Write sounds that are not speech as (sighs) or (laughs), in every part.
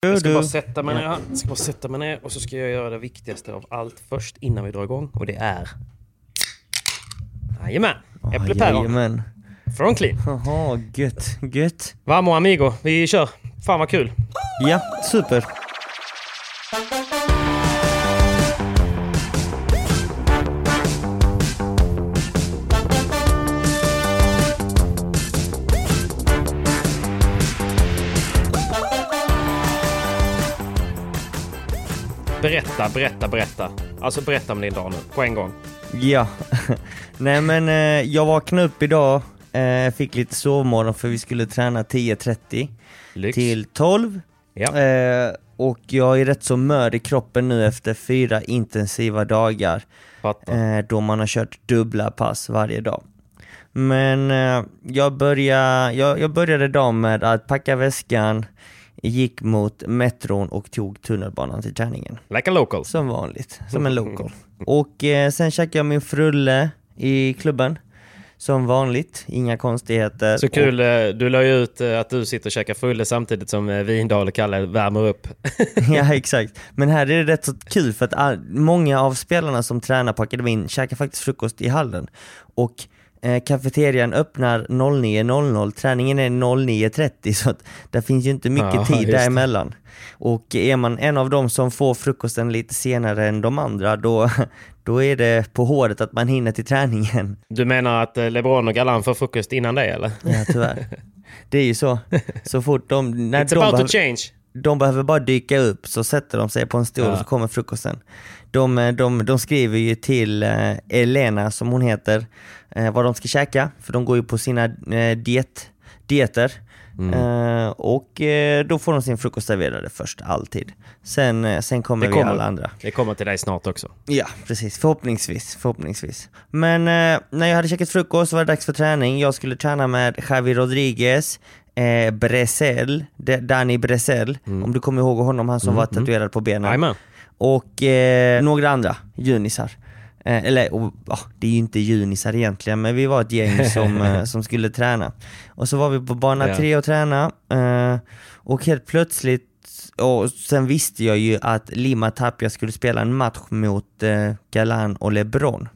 Jag ska bara sätta mig ner. Jag ska bara sätta mig ner och så ska jag göra det viktigaste av allt först innan vi drar igång. Och det är... Jajamän! Äpplepäron. Från Clean. Jaha, gött, gött. Vamo amigo, vi kör. Fan vad kul. Ja, super. Berätta, berätta, berätta. Alltså berätta om din dag nu, på en gång. Ja. (laughs) Nej men eh, jag vaknade upp idag, eh, fick lite sovmorgon för vi skulle träna 10.30 Lyx. till 12. Ja. Eh, och jag är rätt så mör i kroppen nu efter fyra intensiva dagar. Eh, då man har kört dubbla pass varje dag. Men eh, jag, började, jag, jag började dagen med att packa väskan, gick mot metron och tog tunnelbanan till träningen. Like a local. Som vanligt, som en local. (laughs) Och eh, sen käkade jag min frulle i klubben. Som vanligt, inga konstigheter. Så kul, eh, du la ju ut eh, att du sitter och käkar fulle samtidigt som eh, Vindal och Kalle värmer upp. (laughs) ja (laughs) exakt. Men här är det rätt så kul för att många av spelarna som tränar på akademin käkar faktiskt frukost i hallen. Och eh, kafeterian öppnar 09.00, träningen är 09.30 så att det finns ju inte mycket Ja, tid däremellan. Och är man en av dem som får frukosten lite senare än de andra då, (laughs) då är det på håret att man hinner till träningen. Du menar att eh, LeBron och Galan får frukost innan det eller? Ja tyvärr. (laughs) Det är ju så. Så fort de... När It's de about to change. De behöver bara dyka upp så sätter de sig på en stol Ja. och så kommer frukosten. De, eh, de, de skriver ju till eh, Elena, som hon heter, eh, vad de ska käka, för de går ju på sina diet, dieter. Mm. Och då får de sin frukost serverade först, alltid. Sen, sen kommer Det vi kommer. alla andra. Det kommer till dig snart också. Ja, precis. Förhoppningsvis. förhoppningsvis. Men när jag hade käkat frukost så var det dags för träning. Jag skulle träna med Javi Rodriguez, eh, Bresell, De- Danny Bresell, om du kommer ihåg honom, han som var tatuerad på benen. Jajamän. Och eh, några andra junisar. Eh, eller, och, ja, det är ju inte junisar egentligen, men vi var ett gäng (laughs) som, eh, som skulle träna. Och så var vi på bana Ja. tre och träna, eh, och helt plötsligt, och sen visste jag ju att Lima Tapia skulle spela en match mot eh, Galan och LeBron.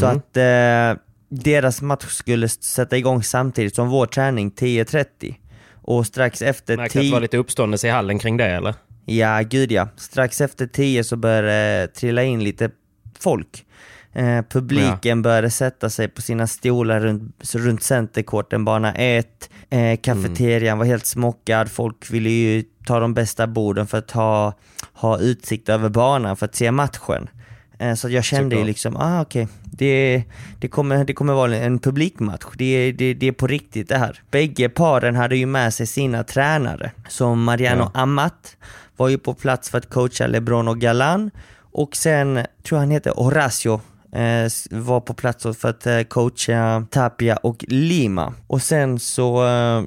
Så att eh, deras match skulle sätta igång samtidigt som vår träning 10.30. Och strax efter Märkte att det 10... var lite uppståndelse i hallen kring det eller? Ja, gud ja. Strax efter 10 så började det trilla in lite folk. Eh, publiken började sätta sig på sina stolar runt, runt centercourten, bana 1. Eh, kafeterian var helt smockad, folk ville ju ta de bästa borden för att ha, ha utsikt över banan för att se matchen. Eh, så jag kände ju liksom, ah okej, det, det, kommer, det kommer vara en publikmatch. Det, det, det är på riktigt det här. Bägge paren hade ju med sig sina tränare. Som Mariano Amat var ju på plats för att coacha LeBron och Galan. Och sen, tror jag han heter Horacio eh, var på plats för att eh, coacha Tapia och Lima. Och sen så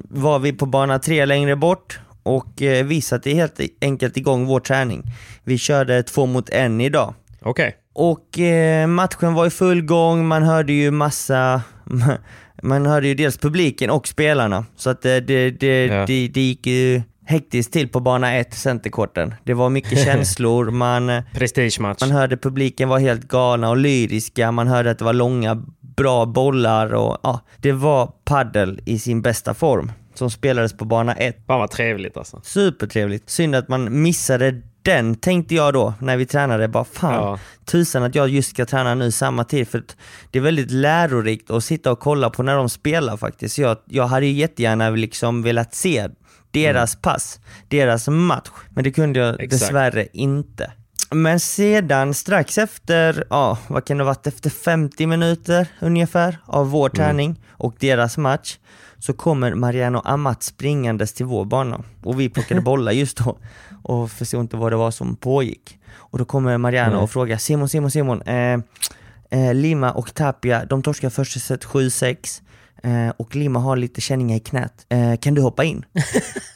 var vi på bana tre längre bort och vi satte helt enkelt igång vår träning. Vi körde två mot en idag. Okej. Okay. Och eh, matchen var i full gång, man hörde ju massa (laughs) man hörde ju dels publiken och spelarna. Så att det, det, det, ja. det, det gick ju hektiskt till på bana 1, centerkorten. Det var mycket (laughs) känslor, man, Prestigematch. man hörde publiken var helt galna och lyriska, man hörde att det var långa, bra bollar och ja, det var paddel i sin bästa form som spelades på bana 1. Fan vad trevligt alltså. Supertrevligt. Synd att man missade den tänkte jag då när vi tränade, bara fan ja. tusan att jag just ska träna nu samma tid för det är väldigt lärorikt att sitta och kolla på när de spelar faktiskt. Jag, jag hade ju jättegärna liksom velat se deras mm. pass, deras match, men det kunde jag Exakt. dessvärre inte. Men sedan strax efter, ja vad kan det ha varit, efter 50 minuter ungefär av vår mm. träning och deras match så kommer Mariano Amat springandes till vår bana och vi plockade (laughs) bollar just då och förstod inte vad det var som pågick. Och då kommer Mariano mm. och frågar Simon, Simon, Simon, eh, eh, Lima och Tapia, de torskar första set 7-6 eh, och Lima har lite känningar i knät. Eh, kan du hoppa in? (laughs)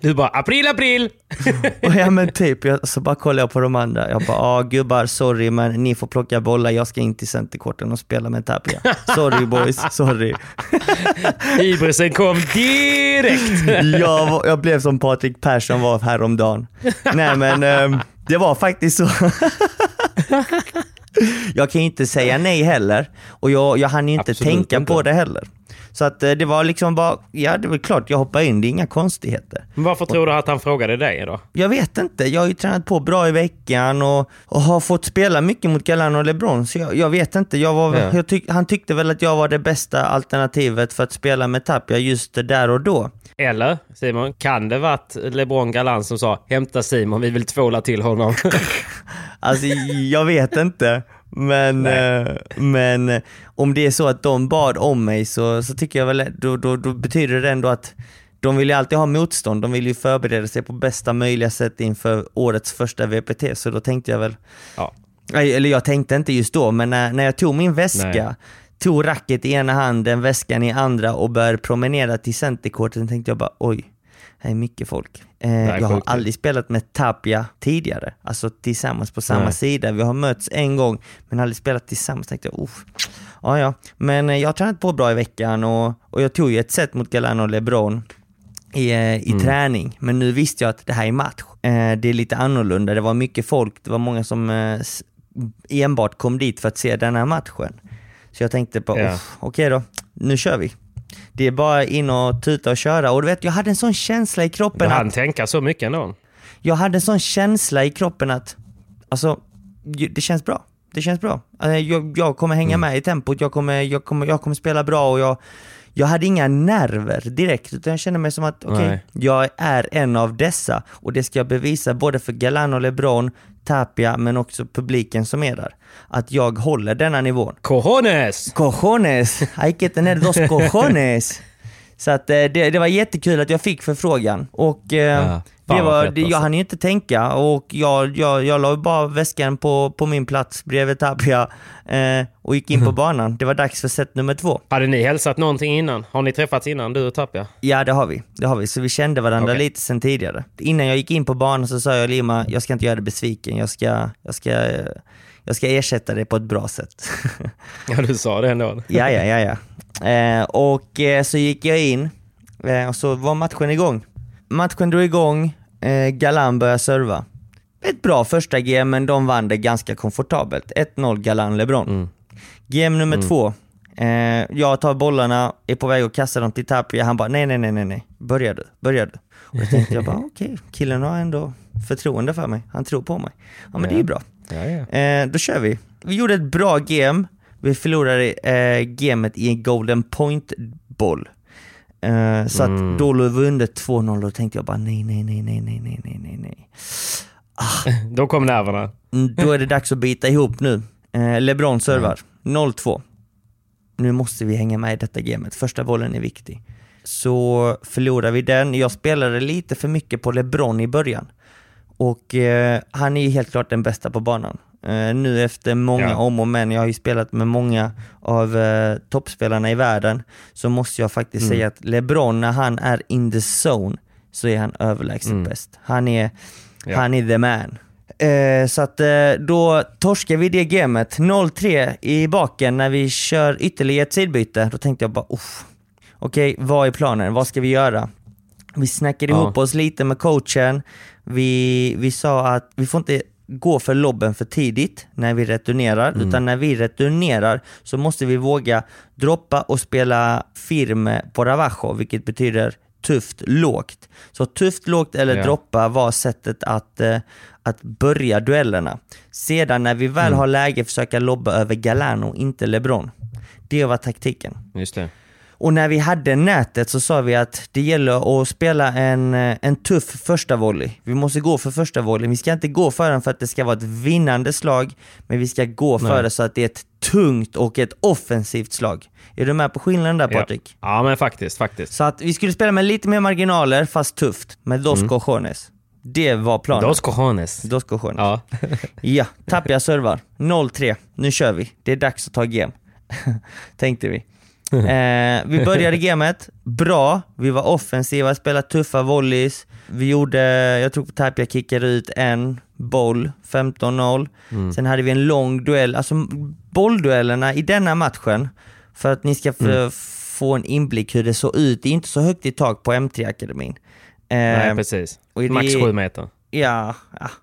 Du bara april, april! (laughs) och ja men typ, jag, så bara kollar jag på de andra. Jag bara, ja gubbar, sorry men ni får plocka bollar, jag ska in till centerkorten och spela med Tapia. (laughs) Sorry boys, sorry. (laughs) Hybrisen kom direkt! jag, jag blev som Patrik Persson var häromdagen. Nej men, eh, det var faktiskt så. jag kan ju inte säga nej heller och jag, jag hann inte Absolut tänka inte. på det heller. Så att eh, det var liksom bara, ja det var klart jag hoppade in, det är inga konstigheter. Men varför tror du att han frågade dig då? Jag vet inte, jag har ju tränat på bra i veckan och, och har fått spela mycket mot Galan och LeBron, så jag, jag vet inte. Jag var, ja. jag tyck, han tyckte väl att jag var det bästa alternativet för att spela med Tapia just där och då. Eller Simon, kan det varit LeBron Galan som sa “Hämta Simon, vi vill tvåla till honom”? (laughs) alltså jag vet inte. Men, eh, men om det är så att de bad om mig så, så tycker jag väl, då, då, då betyder det ändå att de vill ju alltid ha motstånd, de vill ju förbereda sig på bästa möjliga sätt inför årets första VPT, så då tänkte jag väl, ja. eller jag tänkte inte just då, men när, när jag tog min väska, Nej. tog racket i ena handen, väskan i andra och började promenera till centerkorten tänkte jag bara oj, det är mycket folk. Eh, jag har aldrig spelat med Tapia tidigare, alltså tillsammans på samma Nej. sida. Vi har mötts en gång, men aldrig spelat tillsammans. Tänkte jag, ja, ja. Men eh, jag har tränat på bra i veckan och, och jag tog ju ett set mot Galano och LeBron i, eh, i mm. träning, men nu visste jag att det här är match. Eh, det är lite annorlunda, det var mycket folk, det var många som eh, enbart kom dit för att se den här matchen. Så jag tänkte på, ja. okej okay då, nu kör vi. Det är bara in och tuta och köra. Och du vet, jag hade en sån känsla i kroppen du hann att... tänka så mycket ändå? Jag hade en sån känsla i kroppen att, alltså, det känns bra. Det känns bra. Alltså, jag, jag kommer hänga mm. med i tempot, jag kommer, jag, kommer, jag kommer spela bra och jag, jag hade inga nerver direkt, utan jag kände mig som att okej, okay, jag är en av dessa och det ska jag bevisa både för Galan och LeBron, Tapia, men också publiken som är där. Att jag håller denna nivån. Cojones! Cojones! Hay que tener dos cojones! (laughs) Så att eh, det, det var jättekul att jag fick förfrågan och eh, ja. Det var, det, jag alltså. hann ju inte tänka och jag, jag, jag la bara väskan på, på min plats bredvid Tapia eh, och gick in på mhm. banan. Det var dags för set nummer två. Hade ni hälsat någonting innan? Har ni träffats innan, du och Tapia? Ja, det har vi. Det har vi. Så vi kände varandra okay. lite sen tidigare. Innan jag gick in på banan så sa jag Lima, jag ska inte göra dig besviken. Jag ska, jag ska, jag ska ersätta dig på ett bra sätt. (laughs) ja, du sa det ändå. ja, ja, ja, ja. Eh, och eh, så gick jag in eh, och så var matchen igång. Matchen drog igång, eh, Galan började serva. Ett bra första game, men de vann det ganska komfortabelt. 1-0 Galan LeBron. Mm. Game nummer mm. två. Eh, jag tar bollarna, är på väg att kasta dem till Tapia. Han bara nej, nej, nej, nej, nej. Börja du, börja du. Och då tänkte jag bara (laughs) okej, okay, killen har ändå förtroende för mig. Han tror på mig. Ja men ja. det är bra. Ja. Eh, då kör vi. Vi gjorde ett bra game. Vi förlorade eh, gamet i en golden point-boll. Uh, så mm. att då låg vi under 2-0 och då tänkte jag bara nej, nej, nej, nej, nej, nej, nej, nej. Ah. (laughs) Då kom nerverna. Mm, då är det dags att bita ihop nu. Uh, LeBron servar, mm. 0-2. Nu måste vi hänga med i detta gamet. Första bollen är viktig. Så förlorar vi den. Jag spelade lite för mycket på LeBron i början. Och uh, han är ju helt klart den bästa på banan. Eh, nu efter många Ja. om och men, jag har ju spelat med många av eh, toppspelarna i världen, så måste jag faktiskt Mm. säga att LeBron, när han är in the zone, så är han överlägset Mm. bäst. Han är, Ja. han är the man. Eh, så att eh, då torskar vi det gamet. 0-3 i baken när vi kör ytterligare ett sidbyte. Då tänkte jag bara. Okej, vad är planen? Vad ska vi göra? Vi snackade Ja. ihop oss lite med coachen. Vi, vi sa att vi får inte gå för lobben för tidigt när vi returnerar, utan när vi returnerar så måste vi våga droppa och spela firme på Ravajo, vilket betyder tufft lågt. Så tufft lågt eller Ja. droppa var sättet att, eh, att börja duellerna. Sedan när vi väl har läge försöka lobba över Galano, inte LeBron. Det var taktiken. Just det. Och när vi hade nätet så sa vi att det gäller att spela en, eh, en tuff första volley. Vi måste gå för första volley. Vi ska inte gå för den för att det ska vara ett vinnande slag, men vi ska gå för Nej. det så att det är ett tungt och ett offensivt slag. Är du med på skillnaden där Patrik? Ja. ja, men faktiskt, faktiskt. Så att vi skulle spela med lite mer marginaler, fast tufft. Med dos cojones. Det var planen. Dos cojones. Dos cojones. Ja. (laughs) Ja, Tapia servar. 0-3. Nu kör vi. Det är dags att ta game. (laughs) Tänkte vi. Eh, vi (laughs) började gamet bra, vi var offensiva, spelade tuffa volleys. Vi gjorde, jag tror Tapia kickade ut en boll, 15-0. Sen hade vi en lång duell, alltså bollduellerna i denna matchen, för att ni ska f- få en inblick hur det såg ut. Det är inte så högt i tak på M3-akademin. Eh, Nej, precis. Max sju meter. Ja,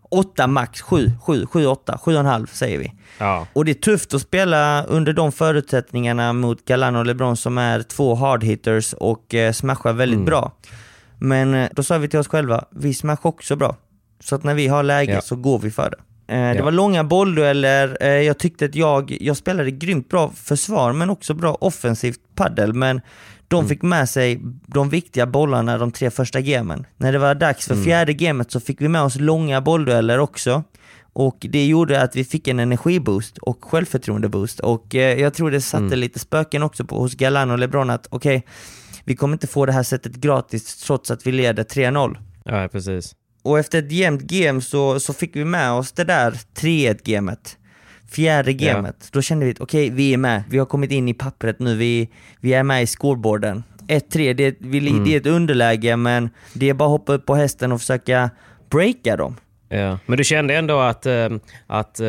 åtta max, sju, sju, sju, åtta, sju och en halv säger vi. Ja. Och det är tufft att spela under de förutsättningarna mot Galano och LeBron som är två hard hitters och eh, smashar väldigt bra. Men eh, då sa vi till oss själva, vi smashar också bra. Så att när vi har läge Ja. så går vi för det. Eh, det Ja. var långa bolldueller, eh, jag tyckte att jag, jag spelade grymt bra försvar men också bra offensivt paddel men de fick med sig de viktiga bollarna de tre första gamen. När det var dags för fjärde gamet så fick vi med oss långa bolldueller också. Och det gjorde att vi fick en energiboost och självförtroendeboost och eh, jag tror det satte lite spöken också på, hos Galano och LeBron att okej, vi kommer inte få det här sättet gratis trots att vi leder 3-0. ja, precis. Och efter ett jämnt game så, så fick vi med oss det där 3-1-gamet. Fjärde Ja. gamet. Då kände vi att okej, vi är med. Vi har kommit in i pappret nu. Vi, vi är med i scoreboarden. 1-3, det, vi, det är ett underläge men det är bara att hoppa upp på hästen och försöka breaka dem. Ja. Men du kände ändå att, eh, att eh,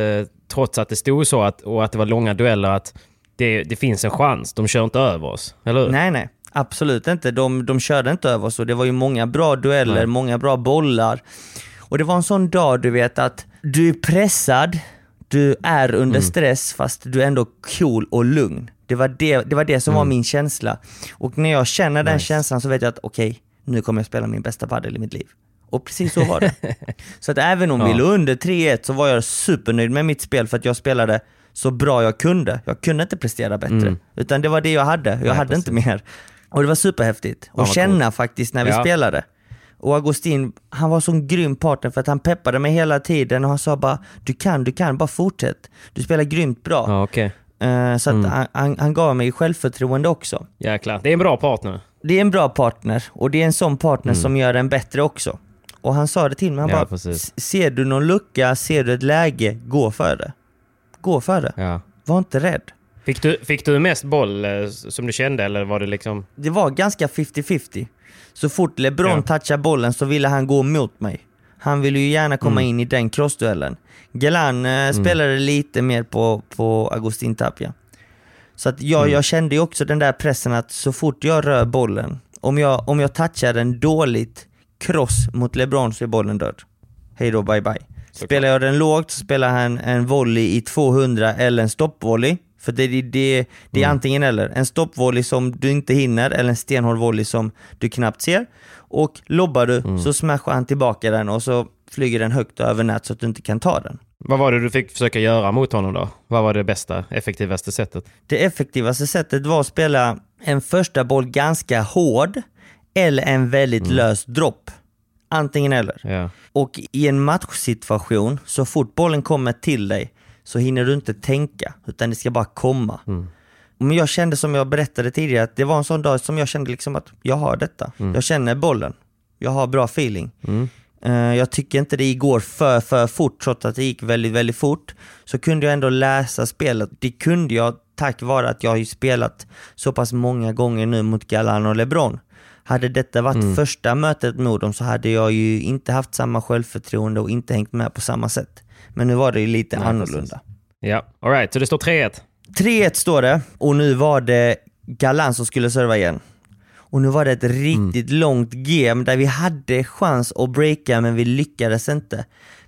trots att det stod så att, och att det var långa dueller, att det, det finns en chans. De kör inte över oss, eller hur? Nej, nej. Absolut inte. De, de körde inte över oss och det var ju många bra dueller, Nej. många bra bollar. Och det var en sån dag du vet att du är pressad, du är under Mm. stress fast du är ändå cool och lugn. Det var det, det, var det som var min känsla. Och när jag känner den Mm. Nice. känslan så vet jag att okej, nu kommer jag spela min bästa padel i mitt liv. Och precis så var det. (laughs) så att även om vi Ja. låg under 3-1 så var jag supernöjd med mitt spel för att jag spelade så bra jag kunde. Jag kunde inte prestera bättre. Utan det var det jag hade. Jag Mm. Nej, hade inte precis. mer. Och det var superhäftigt vad att känna faktiskt när vi Ja. spelade. Och Agustin, han var sån grym partner för att han peppade mig hela tiden och han sa bara du kan, du kan, bara fortsätt. Du spelar grymt bra. Ja, okej. Eh, så att Mm. han, han, han gav mig självförtroende också. Jäklar. Det är en bra partner. Det är en bra partner och det är en sån partner som gör en bättre också. Och han sa det till mig, han Mm. Ja, bara precis. "S- ser du någon lucka, ser du ett läge, gå för det. Gå för det. Ja. Var inte rädd. Fick, du, fick du mest boll eh, som du kände, eller var det liksom... det var ganska 50-50. Så fort LeBron Ja. touchade bollen så ville han gå mot mig. Han ville ju gärna komma Mm. in i den crossduellen. Galan eh, spelade lite mer på, på Agustin Tapia. Så att jag, Mm. jag kände ju också den där pressen att så fort jag rör bollen, om jag, om jag touchar den dåligt cross mot LeBron så är bollen död. Hej då, bye bye. Spelar jag den lågt så spelar han en volley i 200 eller en stoppvolley. För det, det, det, det är Mm. antingen eller. En stoppvolley som du inte hinner eller en stenhård volley som du knappt ser. Och lobbar du Mm. så smashar han tillbaka den och så flyger den högt över nät så att du inte kan ta den. Vad var det du fick försöka göra mot honom då? Vad var det bästa, effektivaste sättet? Det effektivaste sättet var att spela en första boll ganska hård eller en väldigt lös dropp. Antingen eller. Ja. Och i en matchsituation, så fort bollen kommer till dig så hinner du inte tänka, utan det ska bara komma. Men jag kände som jag berättade tidigare att det var en sån dag som jag kände liksom att jag har detta. Jag känner bollen. Jag har bra feeling. Eh, jag tycker inte det går för, för fort, trots att det gick väldigt, väldigt fort. Så kunde jag ändå läsa spelet. Det kunde jag tack vare att jag har spelat så pass många gånger nu mot Galan och LeBron. Hade detta varit mm. första mötet mot dem så hade jag ju inte haft samma självförtroende och inte hängt med på samma sätt. Men nu var det ju lite Nej, annorlunda. Ja, alright. Så det står 3-1? 3-1 står det och nu var det Galan som skulle serva igen. Och nu var det ett riktigt mm. långt game där vi hade chans att breaka men vi lyckades inte.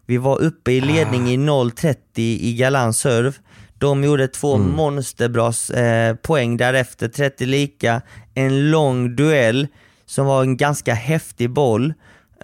Vi var uppe i ledning ah. i 0.30 i Galans serve. De gjorde två mm. monsterbra eh, poäng därefter, 30 lika. En lång duell som var en ganska häftig boll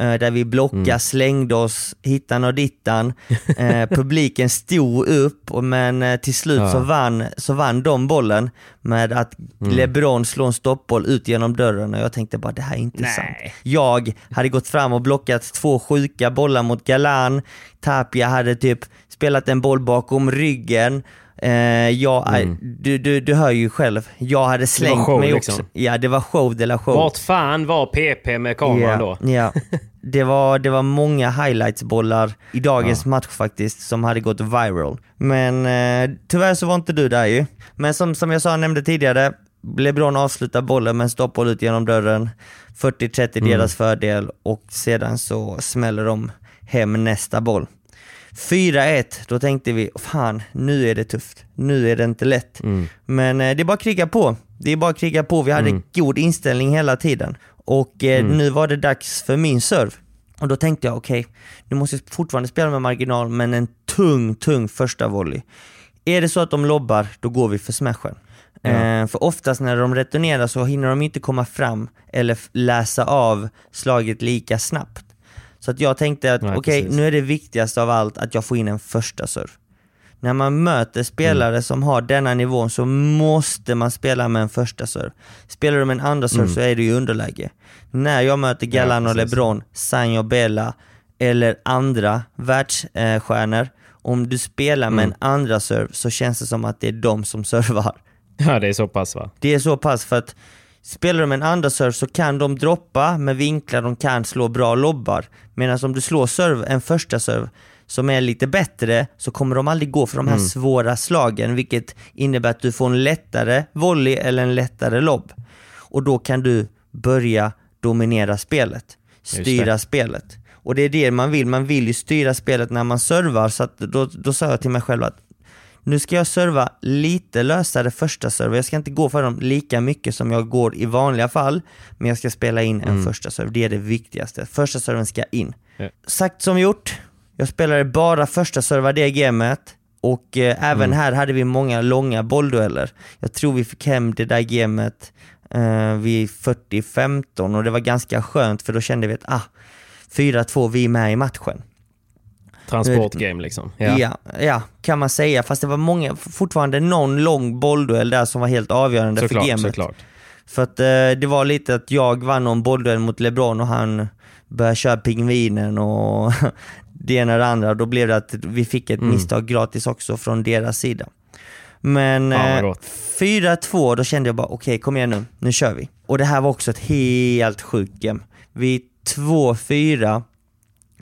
där vi blockade, mm. slängde oss hittan och dittan. (laughs) Eh, publiken stod upp, men eh, till slut ja. så, vann, så vann de bollen med att mm. LeBron slår en stoppboll ut genom dörren och jag tänkte bara det här är inte Nej. sant. Jag hade gått fram och blockat två sjuka bollar mot Galan, Tapia hade typ spelat en boll bakom ryggen Eh, jag, mm. du, du, du hör ju själv, jag hade slängt show, mig också. Liksom. Ja, det var show de la show. Vart fan var PP med kameran yeah, då? Ja, (laughs) det var, det var många highlights-bollar i dagens ja. match faktiskt som hade gått viral. Men eh, tyvärr så var inte du där ju. Men som, som jag sa, nämnde tidigare, LeBron avslutar bollen med en stoppboll ut genom dörren. 40-30 mm. deras fördel och sedan så smäller de hem nästa boll. 4-1, då tänkte vi, fan nu är det tufft. Nu är det inte lätt. Mm. Men eh, det är bara att kriga på. Det är bara att kriga på. Vi hade mm. god inställning hela tiden. Och eh, mm. nu var det dags för min serve. Och då tänkte jag, okej, okay, nu måste jag fortfarande spela med marginal, men en tung, tung första volley. Är det så att de lobbar, då går vi för smashen. Ja. Eh, för oftast när de returnerar så hinner de inte komma fram eller läsa av slaget lika snabbt. Så att jag tänkte att okej, okay, nu är det viktigaste av allt att jag får in en första serve. När man möter spelare mm. som har denna nivån så måste man spela med en första serve. Spelar du med en andra serve mm. så är du i underläge. När jag möter Galan ja, och LeBron, Sanjo Bella eller andra världsstjärnor, om du spelar med mm. en andra serve så känns det som att det är de som servar. (laughs) Ja, det är så pass va? Det är så pass för att Spelar du med en underserve så kan de droppa med vinklar, de kan slå bra lobbar. Medan om du slår serve, en första serve som är lite bättre så kommer de aldrig gå för de här mm. svåra slagen vilket innebär att du får en lättare volley eller en lättare lobb. Och då kan du börja dominera spelet, styra spelet. Och det är det man vill, man vill ju styra spelet när man servar så då, då sa jag till mig själv att nu ska jag serva lite lösare första serve. Jag ska inte gå för dem lika mycket som jag går i vanliga fall, men jag ska spela in en mm. första serve. Det är det viktigaste. Första serven ska in. Ja. Sagt som gjort. Jag spelade bara första serva det gamet och eh, även mm. här hade vi många långa bolldueller. Jag tror vi fick hem det där gamet eh, vid 40-15 och det var ganska skönt för då kände vi att ah, 4-2, vi är med i matchen. Transportgame liksom. Ja. ja. Ja, kan man säga. Fast det var många, fortfarande någon lång bollduell där som var helt avgörande såklart, för gamet. Såklart. För att eh, det var lite att jag vann någon bollduell mot LeBron och han började köra pingvinen och (laughs) det ena och det andra. Då blev det att vi fick ett mm. misstag gratis också från deras sida. Men ja, eh, 4-2, då kände jag bara okej, okay, kom igen nu, nu kör vi. Och det här var också ett helt sjukt game. Vid 2-4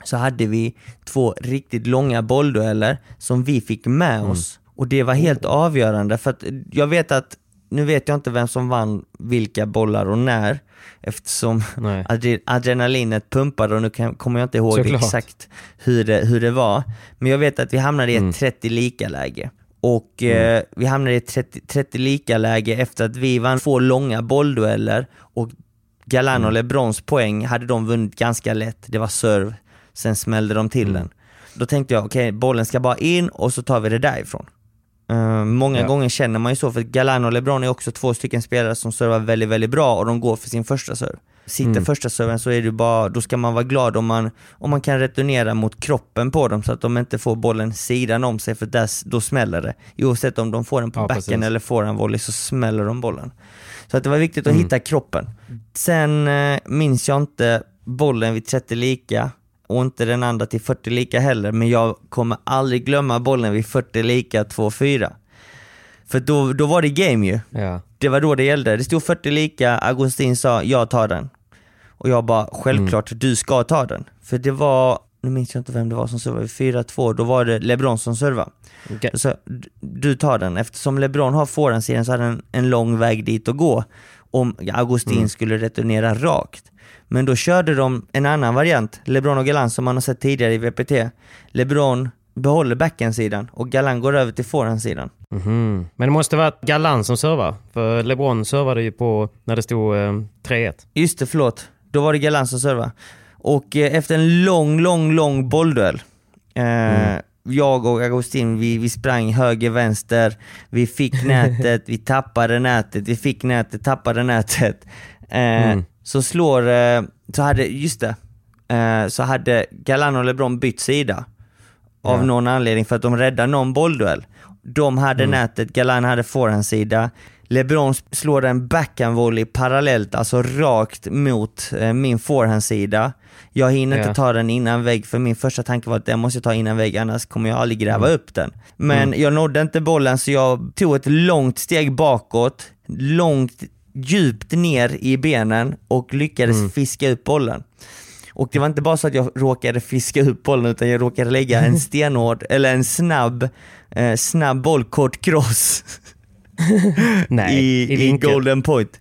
så hade vi två riktigt långa bolldueller som vi fick med mm. oss. Och det var helt avgörande för att jag vet att, nu vet jag inte vem som vann vilka bollar och när eftersom (laughs) adre adrenalinet pumpade och nu kan, kommer jag inte ihåg Såklart. exakt hur det, hur det var. Men jag vet att vi hamnade i ett mm. 30 lika läge. Och mm. eh, vi hamnade i ett 30, 30 lika läge efter att vi vann två långa bolldueller och Galan och mm. LeBrons poäng hade de vunnit ganska lätt. Det var serve, sen smällde de till mm. den. Då tänkte jag, okej, okay, bollen ska bara in och så tar vi det därifrån. Uh, många ja. gånger känner man ju så, för Galano och LeBron är också två stycken spelare som servar väldigt, väldigt bra och de går för sin första serve. Sitter mm. första serven så är det bara, då ska man vara glad om man, om man kan returnera mot kroppen på dem så att de inte får bollen sidan om sig för där, då smäller det. Oavsett om de får den på ja, backen precis. eller får en volley så smäller de bollen. Så att det var viktigt att mm. hitta kroppen. Sen uh, minns jag inte bollen vid 30 lika, och inte den andra till 40 lika heller, men jag kommer aldrig glömma bollen vid 40 lika 2-4. För då, då var det game ju. Ja. Det var då det gällde. Det stod 40 lika, Augustin sa jag tar den. Och jag bara, självklart du ska ta den. För det var, nu minns jag inte vem det var som servade, 4-2, då var det LeBron som servade. Okej. Så du tar den, eftersom LeBron har forehandsidan så hade han en lång väg dit att gå om Augustin skulle returnera rakt. Men då körde de en annan variant, LeBron och Galan som man har sett tidigare i VPT. LeBron behåller backhandsidan och Galan går över till forehandsidan. Mhm. Men det måste vara Galan som servar. För LeBron servade ju på när det stod eh, 3-1. Just det, förlåt. Då var det Galan som servade. Och eh, efter en lång, lång, lång bollduell. Eh, Jag och Agustin, vi, vi sprang höger, vänster. Vi fick nätet, (laughs) vi tappade nätet, vi fick nätet, tappade nätet. Eh, Så slår, eh, så hade, just det, eh, så hade Galan och LeBron bytt sida. Av någon anledning för att de räddade någon bollduell. De hade nätet, Galan hade forehandsida. LeBron slår en backhandvolley parallellt, alltså rakt mot eh, min forehandsida. Jag hinner Ja. inte ta den innan vägg för min första tanke var att den måste jag ta innan vägg annars kommer jag aldrig gräva upp den. Men jag nådde inte bollen så jag tog ett långt steg bakåt, långt djupt ner i benen och lyckades fiska upp bollen. Och det var inte bara så att jag råkade fiska upp bollen utan jag råkade lägga en (laughs) stenhård, eller en snabb, eh, snabb boll, kort cross (laughs) Nej, i, i i, golden point.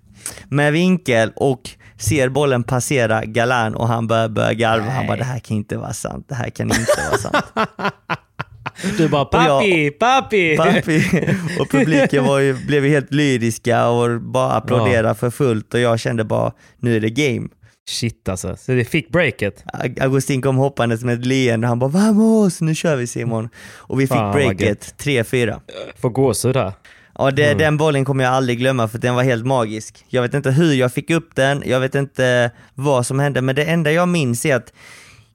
Med vinkel och ser bollen passera Galan och han börjar, börjar garva. Han bara det här kan inte vara sant, det här kan inte vara sant. (laughs) Du bara pappi, pappi! Pappi och publiken var ju, blev ju helt lyriska och bara applåderade för fullt och jag kände bara nu är det game. Shit alltså. Så det fick breaket. Augustin kom hoppandes med ett leende, han bara vamos, nu kör vi Simon. Och vi fick Fan, breaket 3-4. Får gåshud där. Ja, det, den bollen kommer jag aldrig glömma för den var helt magisk. Jag vet inte hur jag fick upp den, jag vet inte vad som hände, men det enda jag minns är att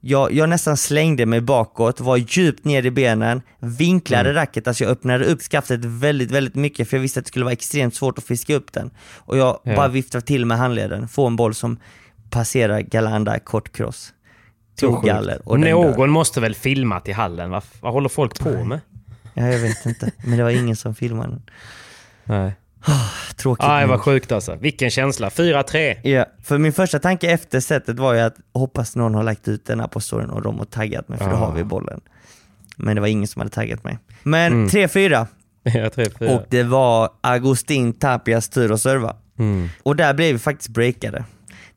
jag, jag nästan slängde mig bakåt, var djupt ner i benen, vinklade racket, alltså jag öppnade upp skaftet väldigt, väldigt mycket för jag visste att det skulle vara extremt svårt att fiska upp den. Och jag Ja. bara viftade till med handleden, få en boll som passerar Galanda kort cross. Tog galler och den dör. Någon måste väl filmat i hallen? Vad, vad håller folk på med? Ja, jag vet inte, men det var ingen som filmade den. Nej. (sighs) Tråkigt Aj, nog. vad sjukt alltså. Vilken känsla. 4-3. Ja, för min första tanke efter setet var ju att hoppas någon har lagt ut den här på storyn och de har taggat mig för då Ah. har vi bollen. Men det var ingen som hade taggat mig. Men 3-4 (laughs) Ja, 3-4. och det var Agustin Tapias tur att serva. Mm. Och där blev vi faktiskt breakade.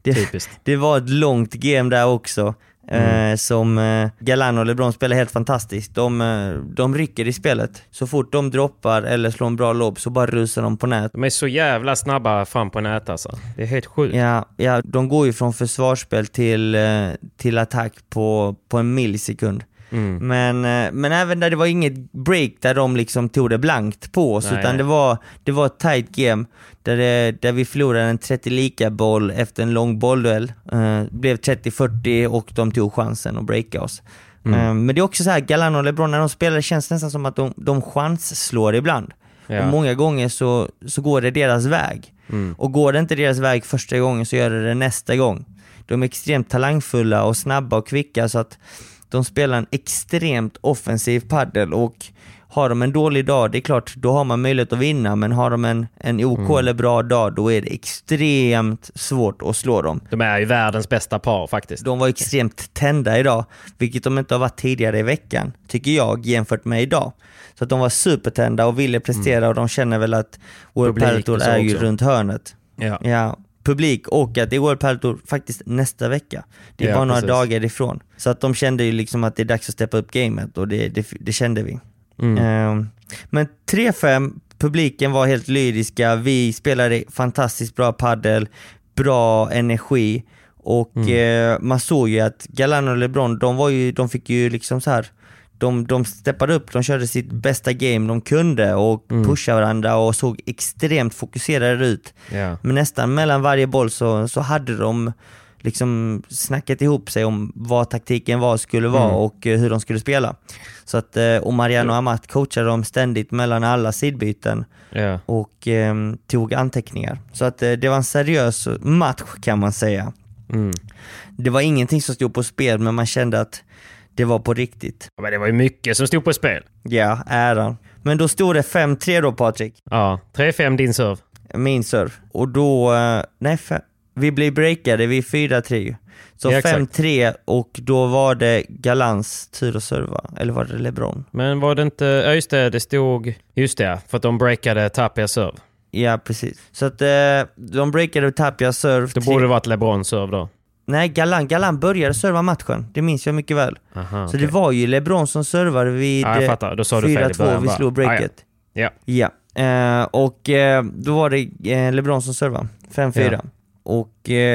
Det, Typiskt. (laughs) det var ett långt game där också. Eh, som eh, Galan och LeBron spelar helt fantastiskt. De, eh, de rycker i spelet. Så fort de droppar eller slår en bra lobb så bara rusar de på nät. De är så jävla snabba fram på nät alltså. Det är helt sjukt. Ja, ja, de går ju från försvarsspel till, eh, till attack på, på en millisekund. Mm. Men, eh, men även där det var inget break där de liksom tog det blankt på oss, Nej, utan nej. det var, det var ett tight game där, det, där vi förlorade en 30 lika boll efter en lång bollduell. Eh, blev 30-40 och de tog chansen att breaka oss. Mm. Eh, men det är också så här, Galano och LeBron när de spelar, det känns nästan som att de, de chansslår ibland. Ja. Och många gånger så, så går det deras väg. Mm. Och går det inte deras väg första gången så gör det det nästa gång. De är extremt talangfulla och snabba och kvicka så att de spelar en extremt offensiv paddel och har de en dålig dag, det är klart, då har man möjlighet att vinna, men har de en, en OK Mm. eller bra dag, då är det extremt svårt att slå dem. De är ju världens bästa par faktiskt. De var extremt tända idag, vilket de inte har varit tidigare i veckan, tycker jag, jämfört med idag. Så att de var supertända och ville prestera och de känner väl att World Padel Tour är ju också. runt hörnet. Ja. Ja, publik och att det är World Padel Tour faktiskt nästa vecka. Det är Ja, bara några precis. dagar ifrån. Så att de kände ju liksom att det är dags att steppa upp gamet och det, det, det kände vi. Mm. Ehm, men 3-5, publiken var helt lyriska, vi spelade fantastiskt bra paddel, bra energi och Mm. eh, man såg ju att Galan och LeBron, de, var ju, de fick ju liksom så här de, de steppade upp, de körde sitt bästa game de kunde och Mm. pushade varandra och såg extremt fokuserade ut. Ja. Men nästan mellan varje boll så, så hade de liksom snackat ihop sig om vad taktiken var, skulle vara Mm. och eh, hur de skulle spela. Så att, eh, och Mariano Amat coachade dem ständigt mellan alla sidbyten Ja. och eh, tog anteckningar. Så att eh, det var en seriös match kan man säga. Mm. Det var ingenting som stod på spel men man kände att det var på riktigt. Ja, Men det var ju mycket som stod på spel. Ja, äran. Men då stod det 5-3 då Patrik, Ja, 3-5 din serve. min serve. Och då, eh, nej, fe- vi blev breakade vid 4-3 ju. Så Ja, exakt. 5-3 och då var det Galans tur att serva, eller var det LeBron? Men var det inte... Ja, just det. Det stod... Just det, för att de breakade Tapias serve. Ja, precis. Så att eh, de breakade Tapias serve. Det borde varit LeBron serve då. Nej, Galan, Galan började serva matchen. Det minns jag mycket väl. Aha, Så okej. det var ju LeBron som servade vid Ja, jag eh, fattar. Då sa du fel i 4-2, början vi slog breaket. Ja, Ja, eh, och eh, då var det eh, LeBron som servade, 5-4. Ja. Och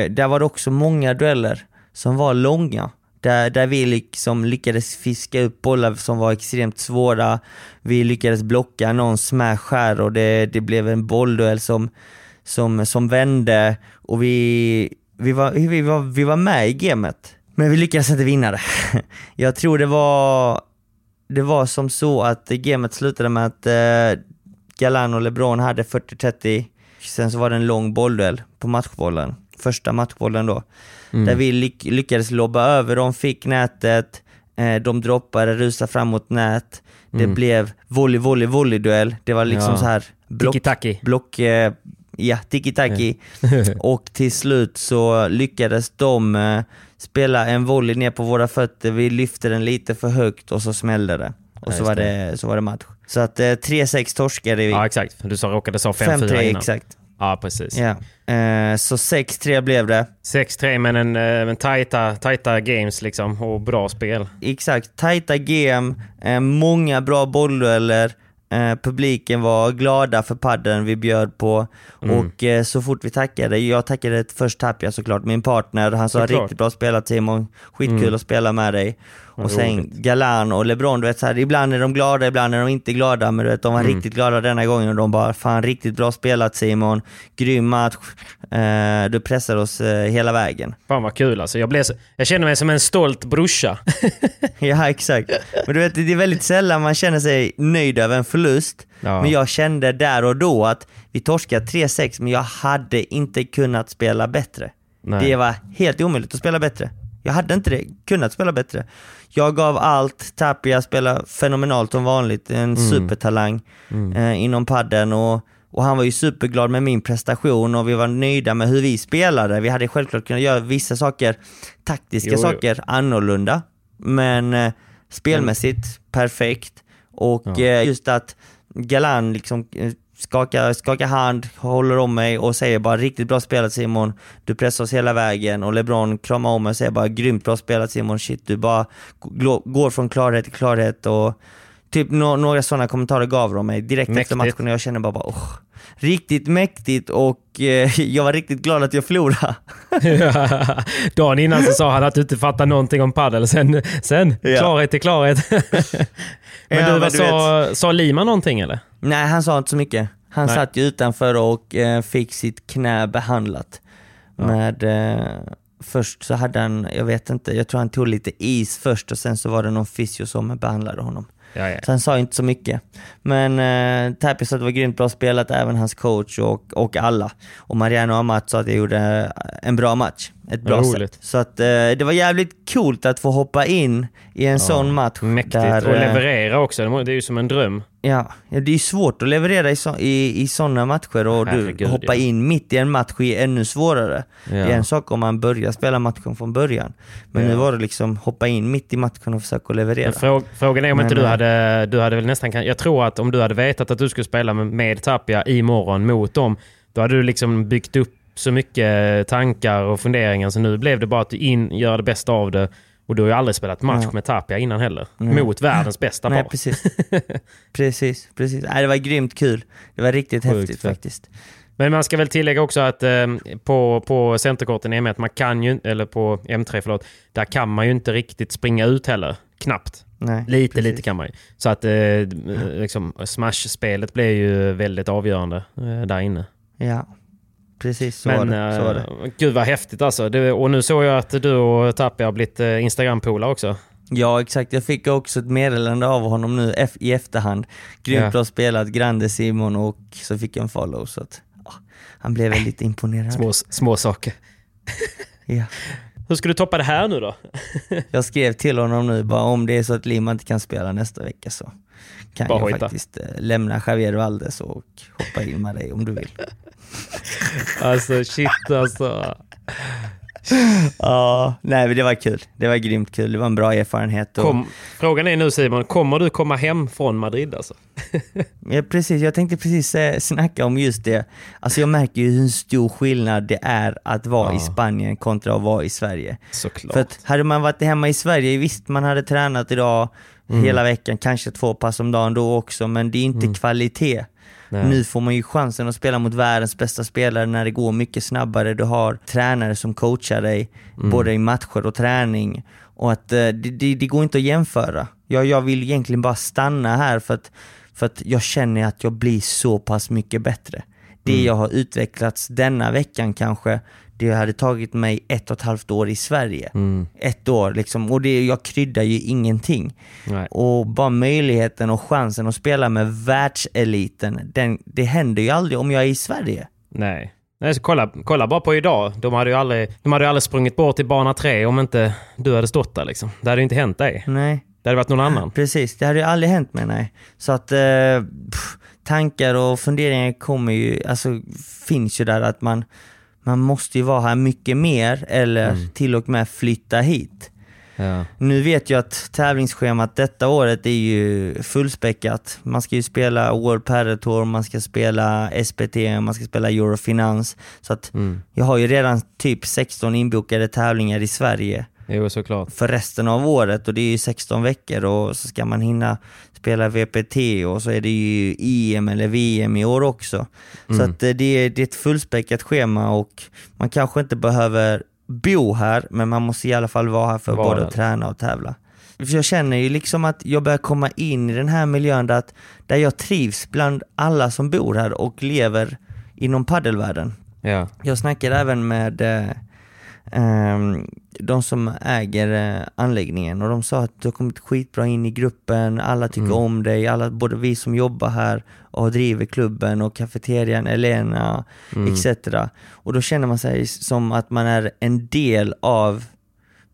där var det också många dueller som var långa. Där, där vi liksom lyckades fiska upp bollar som var extremt svåra. Vi lyckades blocka någon smash här och det, det blev en bollduell som, som, som vände och vi, vi, var, vi, var, vi var med i gamet. Men vi lyckades inte vinna det. (laughs) Jag tror det var, det var som så att gamet slutade med att eh, Galan och LeBron hade 40-30. Sen så var det en lång bollduell på matchbollen. Första matchbollen då. Där vi lyck lyckades lobba över, de fick nätet, eh, de droppade, rusade fram mot nät. Det blev volley, volley, volley-duell. Det var liksom Ja. så här block, block eh, ja, tiki-taki. (laughs) och till slut så lyckades de eh, spela en volley ner på våra fötter, vi lyfte den lite för högt och så smällde det. Och Ja, så var det, så var det match. Så att eh, 3-6 torskade vi. Ja, exakt. Du sa, råkade sa 5-4 5-3 innan. exakt. Ja, precis. Ja. Eh, så 6-3 blev det. 6-3 men en, eh, en tajta, tajta games liksom och bra spel. Exakt, tajta game, eh, många bra bolldueller, eh, publiken var glada för padden vi bjöd på Mm. och eh, så fort vi tackade, jag tackade först Tapia såklart, min partner, han sa Såklart. Mm. riktigt bra spelat Simon, skitkul att spela med dig. Och sen roligt. Galan och LeBron, du vet så här, ibland är de glada, ibland är de inte glada, men du vet, de var Mm. riktigt glada denna gången och de bara fan riktigt bra spelat Simon, grym match, eh, du pressar oss eh, hela vägen. Fan vad kul alltså. Jag, blev så, jag känner mig som en stolt brorsa. (laughs) Ja, exakt. Men du vet, det är väldigt sällan man känner sig nöjd över en förlust. Ja. Men jag kände där och då att vi torskade 3-6, men jag hade inte kunnat spela bättre. Nej. Det var helt omöjligt att spela bättre. Jag hade inte det, kunnat spela bättre. Jag gav allt, Tapia spelade fenomenalt som vanligt, en supertalang eh, inom padden och, och han var ju superglad med min prestation och vi var nöjda med hur vi spelade. Vi hade självklart kunnat göra vissa saker, taktiska Jo, jo. saker, annorlunda. Men eh, spelmässigt perfekt. Och eh, just att Galan liksom eh, skakar, skakar hand, håller om mig och säger bara riktigt bra spelat Simon, du pressar oss hela vägen. Och LeBron kramar om mig och säger bara grymt bra spelat Simon, shit du bara går från klarhet till klarhet. Och typ nå- några sådana kommentarer gav de mig direkt efter Mäktigt. matchen och jag kände bara, bara oh, riktigt mäktigt och eh, (laughs) jag var riktigt glad att jag förlorade. (laughs) Dagen innan så sa han att du inte fattar någonting om padel. Sen, sen Ja. klarhet till klarhet. (laughs) men Ja, du, vad sa, sa Lima någonting eller? Nej, han sa inte så mycket. Han Nej. satt ju utanför och eh, fick sitt knä behandlat. Med, eh, först så hade han, jag vet inte, jag tror han tog lite is först och sen så var det någon fysio som behandlade honom. Ja, ja. Så han sa inte så mycket. Men eh, Tapia sa att det var grymt bra spelat, även hans coach och, och alla. Och Mariano Amat sa att jag gjorde en bra match. Ett bra sätt. Så att eh, det var jävligt coolt att få hoppa in i en sån match. Mäktigt. där, och eh, leverera också. Det är ju som en dröm. Ja, ja, det är svårt att leverera i, så, i, i sådana matcher och du hoppa ja. in mitt i en match är ännu svårare. Ja. Det är en sak om man börjar spela matchen från början. Men Ja. nu var det liksom hoppa in mitt i matchen och försöka leverera. Frå, frågan är om Men, inte du eh, hade... Du hade väl nästan... Jag tror att om du hade vetat att du skulle spela med, med Tapia imorgon mot dem, då hade du liksom byggt upp så mycket tankar och funderingar. Så nu blev det bara att du in, gör det bästa av det. Och du har ju aldrig spelat match Ja. med Tapia innan heller. Mot världens bästa Nej, par. precis. (laughs) precis, precis. Nej, det var grymt kul. Det var riktigt Sjukt häftigt fett. faktiskt. Men man ska väl tillägga också att eh, på, på centerkorten i M1, man kan ju, eller på M3 förlåt, där kan man ju inte riktigt springa ut heller. Knappt. Nej, Lite, precis. lite kan man ju. Så att eh, liksom, Smash-spelet blir ju väldigt avgörande eh, där inne. Ja, precis så, Men var, det. så var det. eh, gud vad häftigt alltså. Det, och nu såg jag att du och Tapia har blivit eh, Instagram-polare också. Ja, exakt. Jag fick också ett meddelande av honom nu i efterhand. Grymt Ja. bra spelat, grande Simon och så fick jag en follow. Så att, ja, han blev väldigt imponerad. Små, små saker. (laughs) Ja. Hur ska du toppa det här nu då? (laughs) Jag skrev till honom nu bara om det är så att Lima inte kan spela nästa vecka så kan Bara jag hojta. faktiskt eh, lämna Javier Valdes och hoppa in med dig om du vill. (laughs) Alltså shit alltså. Ja, nej men det var kul. Det var grymt kul. Det var en bra erfarenhet. Och, Kom, frågan är nu Simon, kommer du komma hem från Madrid alltså? (laughs) ja, precis, jag tänkte precis eh, snacka om just det. Alltså jag märker ju hur stor skillnad det är att vara Ja. i Spanien kontra att vara i Sverige. Såklart. För att hade man varit hemma i Sverige, visst man hade tränat idag Mm. hela veckan, kanske två pass om dagen då också, men det är inte kvalitet. Nej. Nu får man ju chansen att spela mot världens bästa spelare när det går mycket snabbare. Du har tränare som coachar dig, Mm. både i matcher och träning. Och att eh, det, det, det går inte att jämföra. Jag, jag vill egentligen bara stanna här för att, för att jag känner att jag blir så pass mycket bättre. Det Mm. jag har utvecklats denna veckan kanske, det hade tagit mig ett och ett halvt år i Sverige. Mm. Ett år liksom, och det, jag kryddar ju ingenting. Nej. Och bara möjligheten och chansen att spela med världseliten, den, det händer ju aldrig om jag är i Sverige. Nej. Nej, så kolla, kolla bara på idag. De hade, ju aldrig, de hade ju aldrig sprungit bort till bana tre om inte du hade stått där. Liksom. Det hade ju inte hänt dig. Nej, Det hade varit någon annan. (laughs) precis. Det hade ju aldrig hänt mig, nej. Så att eh, pff, tankar och funderingar kommer ju, alltså finns ju där att man, man måste ju vara här mycket mer eller till och med flytta hit. Ja. Nu vet jag att tävlingsschemat detta året är ju fullspäckat. Man ska ju spela World Padel Tour, man ska spela SPT, man ska spela Eurofinans. Så att Mm. jag har ju redan typ 16 inbokade tävlingar i Sverige Jo, såklart. för resten av året och det är ju 16 veckor och så ska man hinna spela VPT och så är det ju EM eller VM i år också. Så Mm. att eh, det är, det är ett fullspäckat schema och man kanske inte behöver bo här men man måste i alla fall vara här för Vara både att träna och tävla. För jag känner ju liksom att jag börjar komma in i den här miljön där, att, där jag trivs bland alla som bor här och lever inom paddelvärlden. Ja. Jag snackade även med eh, de som äger eh, anläggningen och de sa att du har kommit skitbra in i gruppen, alla tycker Mm. om dig, alla, både vi som jobbar här och driver klubben och kafeterian, Elena Mm. etc. Och då känner man sig som att man är en del av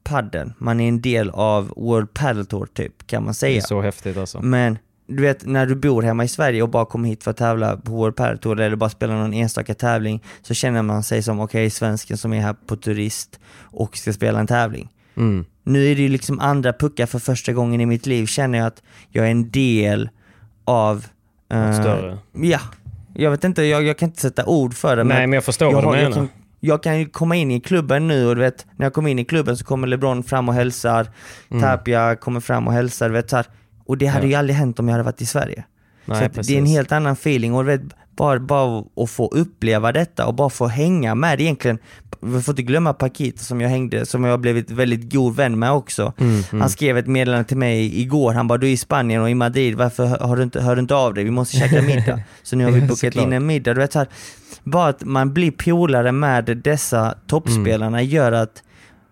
padden, man är en del av World Padel Tour typ, kan man Det är säga. så häftigt alltså. Men du vet, när du bor hemma i Sverige och bara kommer hit för att tävla på World Padel Tour eller bara spela någon enstaka tävling så känner man sig som, okej, svensken som är här på turist och ska spela en tävling. Mm. Nu är det ju liksom andra puckar för första gången i mitt liv, känner jag att jag är en del av... Något större. Ja. Jag vet inte, jag, jag kan inte sätta ord för det. Nej, men jag förstår vad du har- jag menar. kan, jag kan ju komma in i klubben nu och du vet, när jag kommer in i klubben så kommer LeBron fram och hälsar, Tapia kommer fram och hälsar, du vet så här. Och det hade Mm. Ja. ju aldrig hänt om jag hade varit i Sverige. Nej, så det är en helt annan feeling och vet, bara, bara att få uppleva detta och bara få hänga med egentligen. Vi får inte glömma Paquito som jag hängde, som jag har blivit väldigt god vän med också. Mm, Han skrev ett meddelande till mig igår, han bara du är i Spanien och i Madrid, varför har du inte, hör du inte av dig? Vi måste käka middag. (laughs) Så nu har vi bokat in en middag. Du vet, så här, bara att man blir polare med dessa toppspelarna Mm. gör att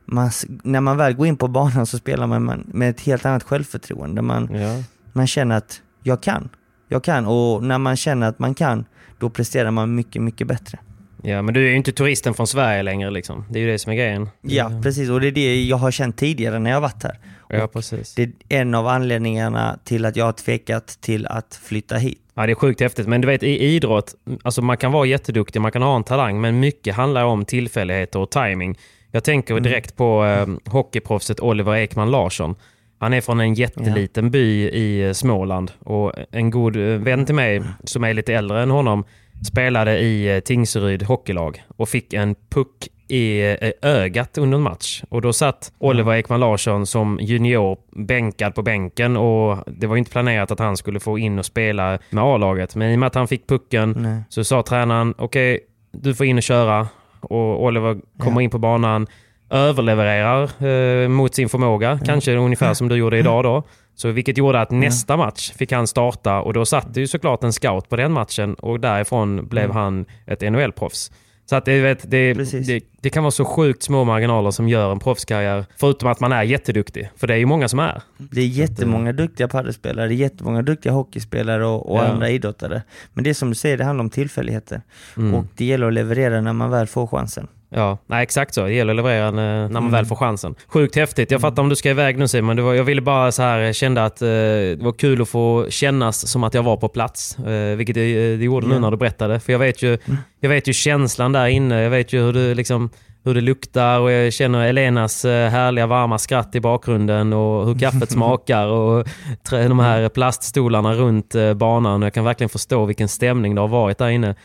man, när man väl går in på banan så spelar man med ett helt annat självförtroende. Man, Ja. man känner att jag kan. Jag kan och när man känner att man kan, då presterar man mycket, mycket bättre. ja, men du är ju inte turisten från Sverige längre liksom. Det är ju det som är grejen. Ja, precis. Och det är det jag har känt tidigare när jag har varit här. Ja, precis. Det är en av anledningarna till att jag har tvekat till att flytta hit. Ja, det är sjukt häftigt. Men du vet, i idrott, alltså man kan vara jätteduktig, man kan ha en talang, men mycket handlar om tillfälligheter och timing. Jag tänker direkt på eh, hockeyproffset Oliver Ekman Larsson. Han är från en jätteliten by i eh, Småland och en god eh, vän till mig som är lite äldre än honom spelade i eh, Tingsryd hockeylag och fick en puck i ögat under en match. Och då satt Oliver Ekman Larsson som junior bänkad på bänken och det var inte planerat att han skulle få in och spela med A-laget. Men i och med att han fick pucken Nej. så sa tränaren okej, du får in och köra. Och Oliver kommer in på banan, överlevererar eh, mot sin förmåga. Kanske ungefär som du gjorde idag då. Så vilket gjorde att nästa match fick han starta och då satt det ju såklart en scout på den matchen och därifrån blev han ett NHL-proffs. Så att det, vet, det, det, det kan vara så sjukt små marginaler som gör en proffskarriär. Förutom att man är jätteduktig. För det är ju många som är. Det är jättemånga duktiga paddelspelare, det är jättemånga duktiga hockeyspelare och, och Ja. andra idrottare. Men det är som du säger, det handlar om tillfälligheter. Mm. Och det gäller att leverera när man väl får chansen. Ja, nej, exakt så. Det gäller att leverera när när man väl får chansen. Sjukt häftigt. Jag fattar om du ska iväg nu Simon. Det var, jag ville bara så här, jag kände att eh, det var kul att få kännas som att jag var på plats. Eh, vilket det, det gjorde nu Ja. när du berättade. För jag vet, ju, jag vet ju känslan där inne. Jag vet ju hur du liksom hur det luktar och jag känner Elenas eh, härliga varma skratt i bakgrunden och hur kaffet (laughs) smakar och de här plaststolarna runt eh, banan. Jag kan verkligen förstå vilken stämning det har varit där inne.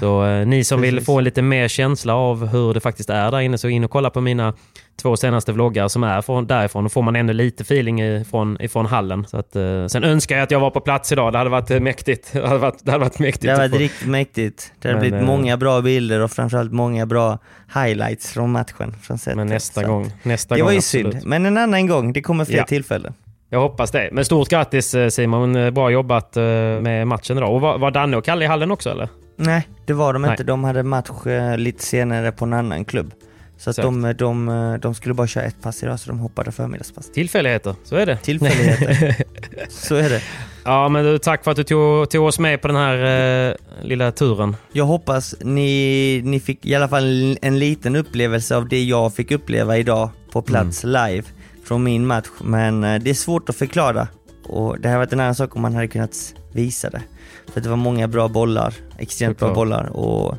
Så eh, ni som vill få lite mer känsla av hur det faktiskt är där inne så in och kolla på mina två senaste vloggar som är från, därifrån. Då får man ännu lite feeling ifrån, ifrån hallen. Så att, eh, sen önskar jag att jag var på plats idag. Det hade varit eh, mäktigt. (laughs) Det hade varit, det hade varit mäktigt. Det hade varit riktigt mäktigt. Det hade men, blivit många bra bilder och framförallt många bra highlights från matchen. Från men nästa så. gång. Nästa det gång, var ju absolut. synd. Men en annan gång. Det kommer fler ja. tillfällen. Jag hoppas det. Men stort grattis Simon. Bra jobbat med matchen idag. Och var, var Danne och Kalle i hallen också eller? Nej, det var de Nej. inte. De hade match eh, lite senare på en annan klubb. Så att de, de, de, skulle bara köra ett pass idag, så de hoppade förmiddagspass. Tillfälligheter, så är det. Tillfälligheter. (laughs) så är det. Ja, men du, tack för att du tog, tog oss med på den här eh, lilla turen. Jag hoppas ni, ni fick i alla fall en liten upplevelse av det jag fick uppleva idag på plats mm. live från min match. Men eh, det är svårt att förklara och det hade varit en annan sak om man hade kunnat visa det. För det var många bra bollar, extremt bra bollar och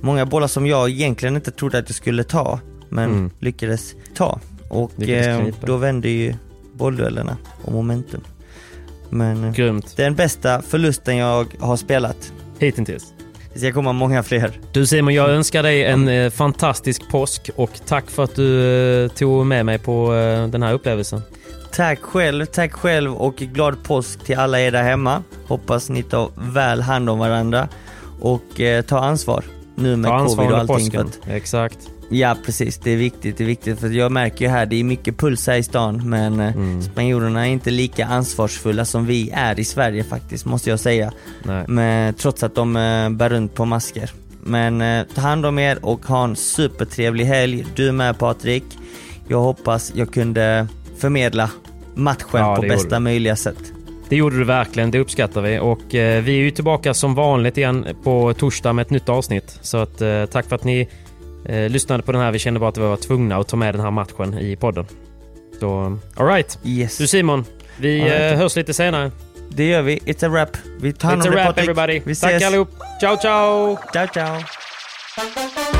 många bollar som jag egentligen inte trodde att jag skulle ta, men mm. lyckades ta. Och eh, då vände ju bollduellerna och momentum. Men eh, Grymt. den bästa förlusten jag har spelat. Hittills. Det ska komma många fler. Du Simon, jag önskar dig en eh, fantastisk påsk och tack för att du tog med mig på den här upplevelsen. Tack själv, tack själv och glad påsk till alla er där hemma. Hoppas ni tar väl hand om varandra och eh, ta ansvar nu med covid och allting. För att, Exakt. Ja precis, det är viktigt. Det är viktigt för jag märker ju här, det är mycket puls här i stan men eh, mm. spanjorerna är inte lika ansvarsfulla som vi är i Sverige faktiskt, måste jag säga. Men, trots att de eh, bär runt på masker. Men eh, ta hand om er och ha en supertrevlig helg. Du med Patrik. Jag hoppas jag kunde förmedla matchen ja, på bästa möjliga sätt. Det gjorde du verkligen, det uppskattar vi. Och eh, vi är ju tillbaka som vanligt igen på torsdag med ett nytt avsnitt. Så att, eh, tack för att ni eh, lyssnade på den här. Vi kände bara att vi var tvungna att ta med den här matchen i podden. Så, alright. Yes. Du Simon, vi right. Hörs lite senare. Det gör vi. It's a wrap. Vi tar It's a wrap everybody. Vi Tack allihop. Ciao, ciao! Ciao, ciao!